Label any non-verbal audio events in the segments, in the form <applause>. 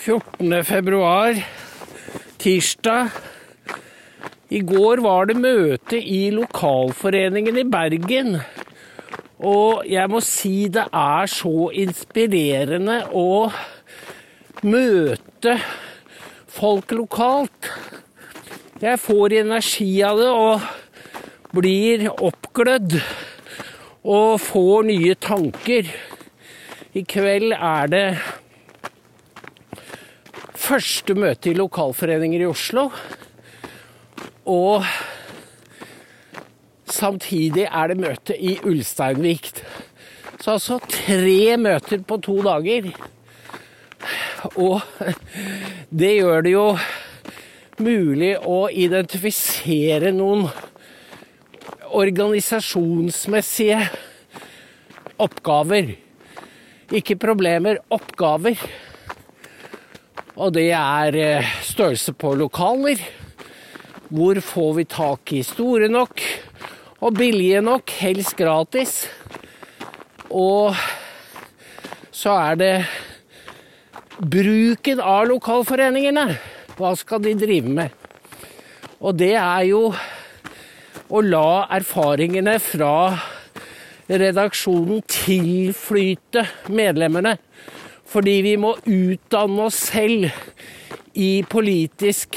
14. februar, tirsdag. I går var det møte i lokalforeningen i Bergen. Og jeg må si det er så inspirerende å møte folk lokalt. Jeg får energi av det og blir oppglødd og får nye tanker. I kveld er det første møte i lokalforeninger i Oslo. Og samtidig er det møte i Ulsteinvik. Så altså tre møter på to dager. Og det gjør det jo mulig å identifisere noen organisasjonsmessige oppgaver. Ikke problemer, oppgaver. Og det er eh, størrelse på lokaler. Hvor får vi tak i store nok og billige nok, helst gratis. Og så er det bruken av lokalforeningene. Hva skal de drive med? Og det er jo å la erfaringene fra redaksjonen tilflyte medlemmene. Fordi vi må utdanne oss selv i politisk,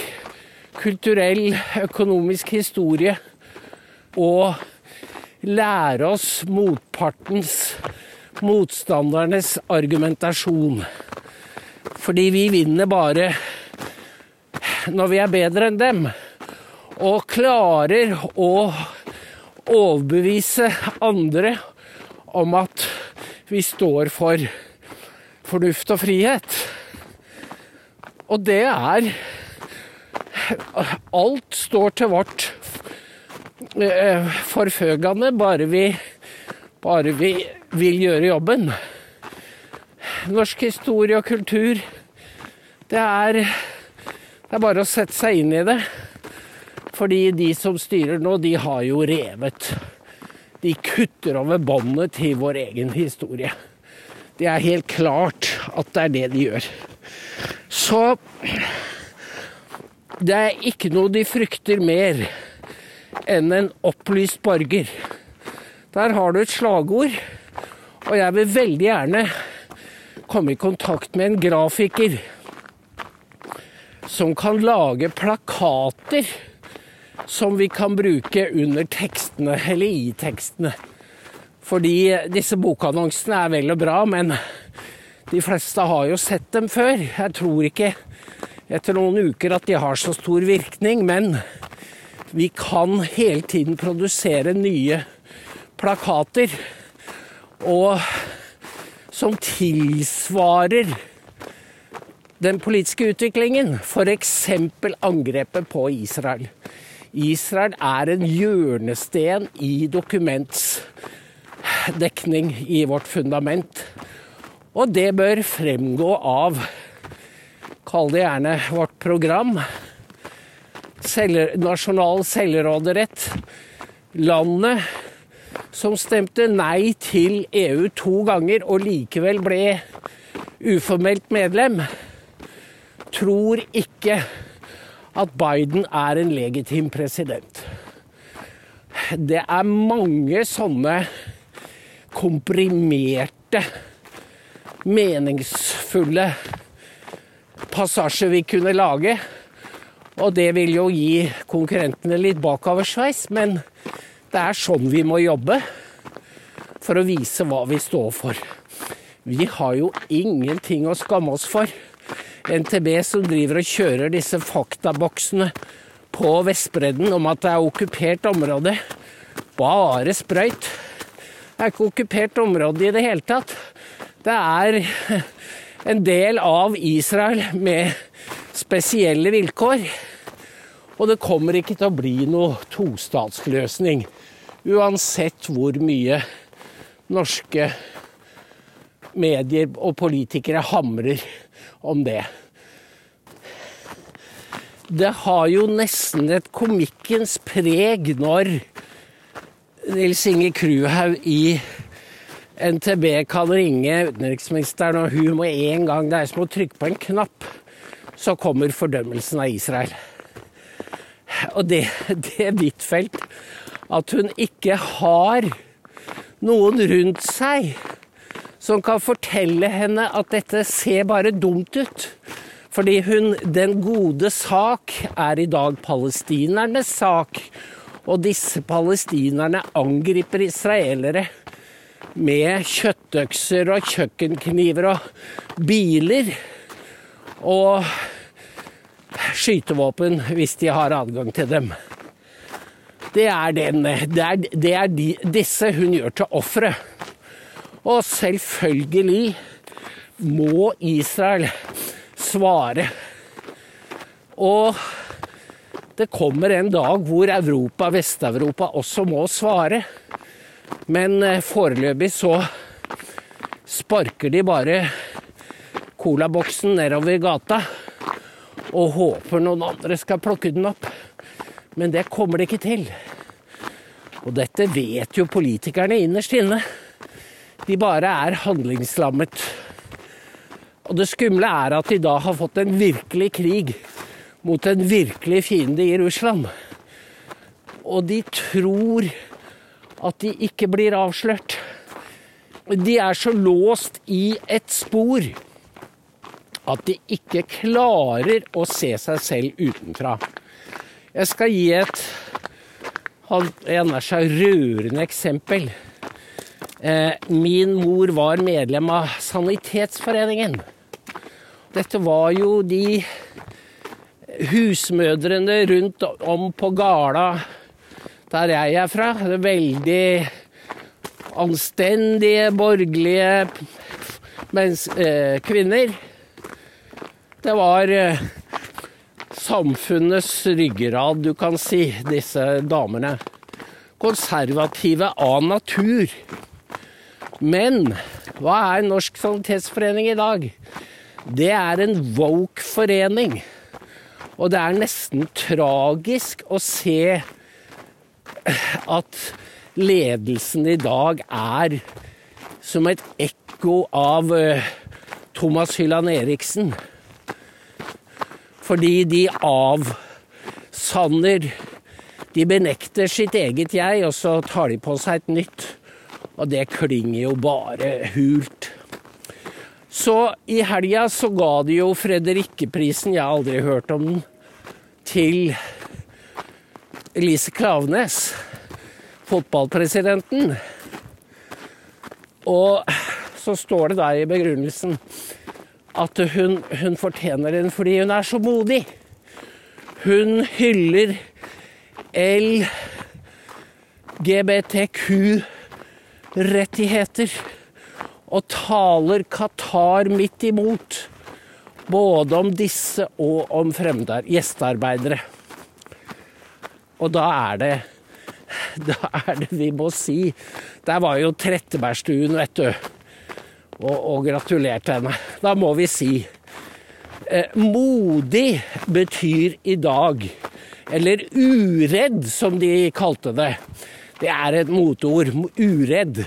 kulturell, økonomisk historie. Og lære oss motpartens, motstandernes argumentasjon. Fordi vi vinner bare når vi er bedre enn dem. Og klarer å overbevise andre om at vi står for fornuft og frihet. Og det er Alt står til vårt eh, forføgende, bare vi, bare vi vil gjøre jobben. Norsk historie og kultur, det er, det er bare å sette seg inn i det. Fordi de som styrer nå, de har jo revet. De kutter over båndet til vår egen historie. Det er helt klart at det er det de gjør. Så det er ikke noe de frykter mer enn en opplyst borger. Der har du et slagord, og jeg vil veldig gjerne komme i kontakt med en grafiker som kan lage plakater som vi kan bruke under tekstene, eller i tekstene. Fordi disse bokannonsene er vel og bra, men de fleste har jo sett dem før. Jeg tror ikke etter noen uker at de har så stor virkning, men vi kan hele tiden produsere nye plakater. Og som tilsvarer den politiske utviklingen. F.eks. angrepet på Israel. Israel er en hjørnesten i dokuments dekning i vårt fundament. Og det bør fremgå av, kall det gjerne vårt program, selv, nasjonal selvråderett. Landet som stemte nei til EU to ganger og likevel ble uformelt medlem, tror ikke at Biden er en legitim president. Det er mange sånne komprimerte, meningsfulle passasjer vi kunne lage. Og det vil jo gi konkurrentene litt bakoversveis, men det er sånn vi må jobbe for å vise hva vi står for. Vi har jo ingenting å skamme oss for. NTB som driver og kjører disse faktaboksene på Vestbredden om at det er okkupert område. Bare sprøyt. Er ikke okkupert område i det hele tatt. Det er <laughs> en del av Israel med spesielle vilkår. Og det kommer ikke til å bli noe tostatsløsning, uansett hvor mye norske medier og politikere hamrer om det. Det har jo nesten et komikkens preg når Nils Inge Kruhaug i NTB kan ringe utenriksministeren, og hun må en gang Det er som å trykke på en knapp, så kommer fordømmelsen av Israel. Og det, det Huitfeldt. At hun ikke har noen rundt seg som kan fortelle henne at dette ser bare dumt ut. Fordi hun, den gode sak er i dag palestinernes sak. Og disse palestinerne angriper israelere med kjøttøkser og kjøkkenkniver og biler. Og skytevåpen hvis de har adgang til dem. Det er, den, det er, det er de, disse hun gjør til ofre. Og selvfølgelig må Israel svare. Og det kommer en dag hvor Europa, Vest-Europa, også må svare. Men eh, foreløpig så sparker de bare colaboksen nedover gata og håper noen andre skal plukke den opp. Men det kommer det ikke til. Og dette vet jo politikerne innerst inne. De bare er handlingslammet. Og det skumle er at de da har fått en virkelig krig mot en virkelig fiende i Russland. Og de tror at de ikke blir avslørt. De er så låst i et spor at de ikke klarer å se seg selv utenfra. Jeg skal gi et jeg nær seg rørende eksempel. Eh, min mor var medlem av Sanitetsforeningen. Dette var jo de husmødrene rundt om på Gala der jeg er fra. Veldig anstendige, borgerlige mens, eh, kvinner. Det var eh, samfunnets ryggrad, du kan si, disse damene. Konservative av natur. Men hva er Norsk Sanitetsforening i dag? Det er en woke-forening. Og det er nesten tragisk å se at ledelsen i dag er som et ekko av eh, Thomas Hylland Eriksen. Fordi de avsanner De benekter sitt eget jeg, og så tar de på seg et nytt. Og det klinger jo bare hult. Så i helga så ga de jo Fredrikkeprisen, jeg har aldri hørt om den, til Elise Klaveness, fotballpresidenten. Og så står det der i begrunnelsen at hun, hun fortjener den fordi hun er så modig. Hun hyller LGBTQ-rettigheter og taler Qatar midt imot. Både om disse og om fremder, gjestearbeidere. Og da er det <laughs> Da er det vi må si Der var jo Trettebergstuen, vet du. Og, og gratulerte henne. Da må vi si eh, Modig betyr i dag Eller uredd, som de kalte det. Det er et moteord. Uredd.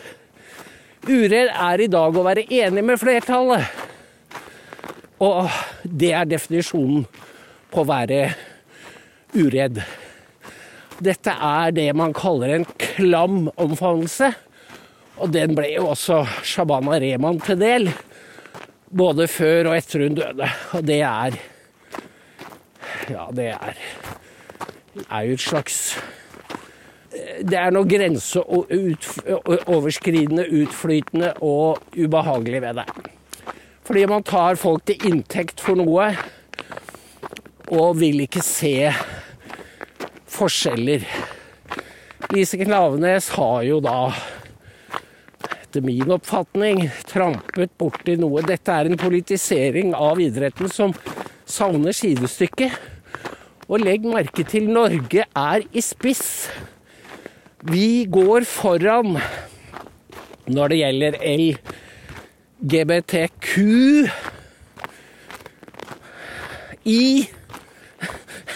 Uredd er i dag å være enig med flertallet. Og det er definisjonen på å være uredd. Dette er det man kaller en klam omfavnelse. Og den ble jo også Shabana Rehman til del. Både før og etter hun døde. Og det er Ja, det er, er jo et slags det er noe grenseoverskridende, utflytende og ubehagelig ved det. Fordi man tar folk til inntekt for noe og vil ikke se forskjeller. Lise Knavenes har jo da, etter min oppfatning, trampet borti noe. Dette er en politisering av idretten som savner sidestykke. Og legg merke til Norge er i spiss. Vi går foran når det gjelder LGBTQ i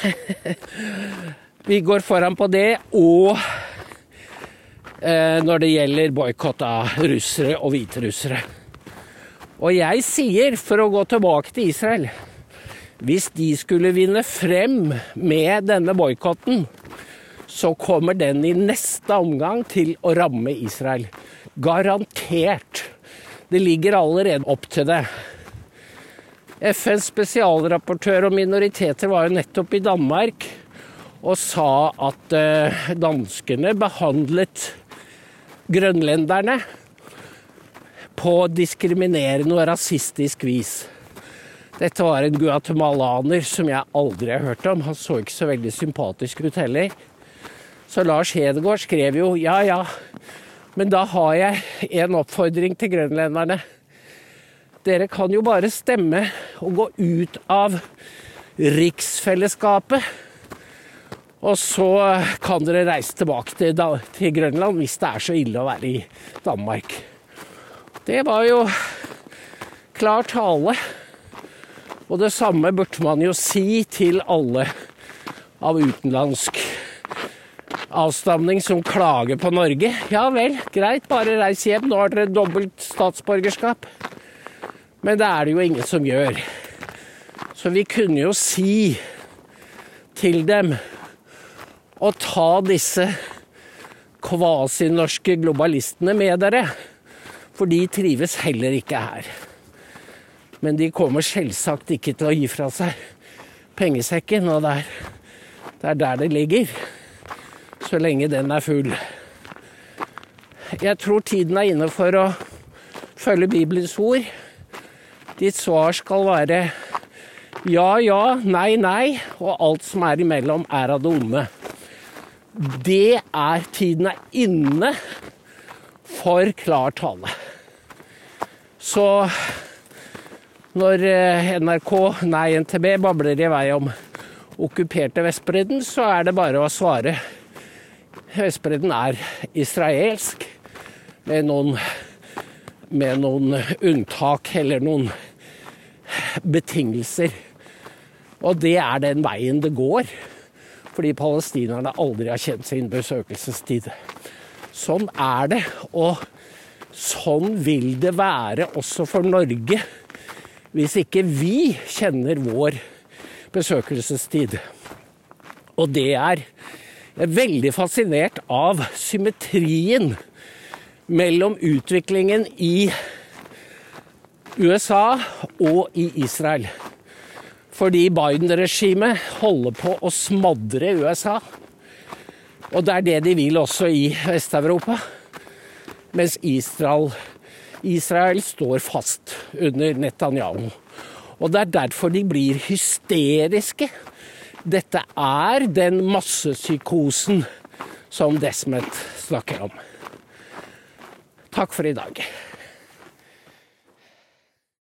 <laughs> Vi går foran på det, og eh, når det gjelder boikott av russere og hviterussere. Og jeg sier, for å gå tilbake til Israel Hvis de skulle vinne frem med denne boikotten, så kommer den i neste omgang til å ramme Israel. Garantert. Det ligger allerede opp til det. FNs spesialrapportør om minoriteter var jo nettopp i Danmark og sa at uh, danskene behandlet grønlenderne på diskriminerende og rasistisk vis. Dette var en guatemalaner som jeg aldri har hørt om. Han så ikke så veldig sympatisk ut heller. Så Lars Hedegaard skrev jo ja ja, men da har jeg en oppfordring til grønlenderne. Dere kan jo bare stemme og gå ut av riksfellesskapet. Og så kan dere reise tilbake til, til, Grønland hvis det er så ille å være i Danmark. Det var jo klar tale. Og det samme burde man jo si til alle av utenlandsk avstamning som klager på Norge. Ja vel, greit, bare reis hjem. Nå har dere dobbelt statsborgerskap. Men det er det jo ingen som gjør. Så vi kunne jo si til dem å ta disse kvasinorske globalistene med dere. For de trives heller ikke her. Men de kommer selvsagt ikke til å gi fra seg pengesekken, og det er, er der det ligger. Så lenge den er full. Jeg tror tiden er inne for å følge Bibelens ord. Ditt svar skal være ja, ja, nei, nei, og alt som er imellom, er av det onde. Det er Tiden er inne for klar tale. Så når eh, NRK, nei NTB, babler i vei om okkuperte Vestbredden, så er det bare å svare. Vestbredden er israelsk, med noen, med noen unntak eller noen betingelser. Og det er den veien det går, fordi palestinerne aldri har kjent sin besøkelsestid. Sånn er det, og sånn vil det være også for Norge hvis ikke vi kjenner vår besøkelsestid. Og det er veldig fascinert av symmetrien mellom utviklingen i USA og i Israel. Fordi Biden-regimet holder på å smadre USA. Og det er det de vil også i Vest-Europa. Mens Israel, Israel står fast under Netanyahu. Og det er derfor de blir hysteriske. Dette er den massepsykosen som Desmet snakker om. Takk for i dag.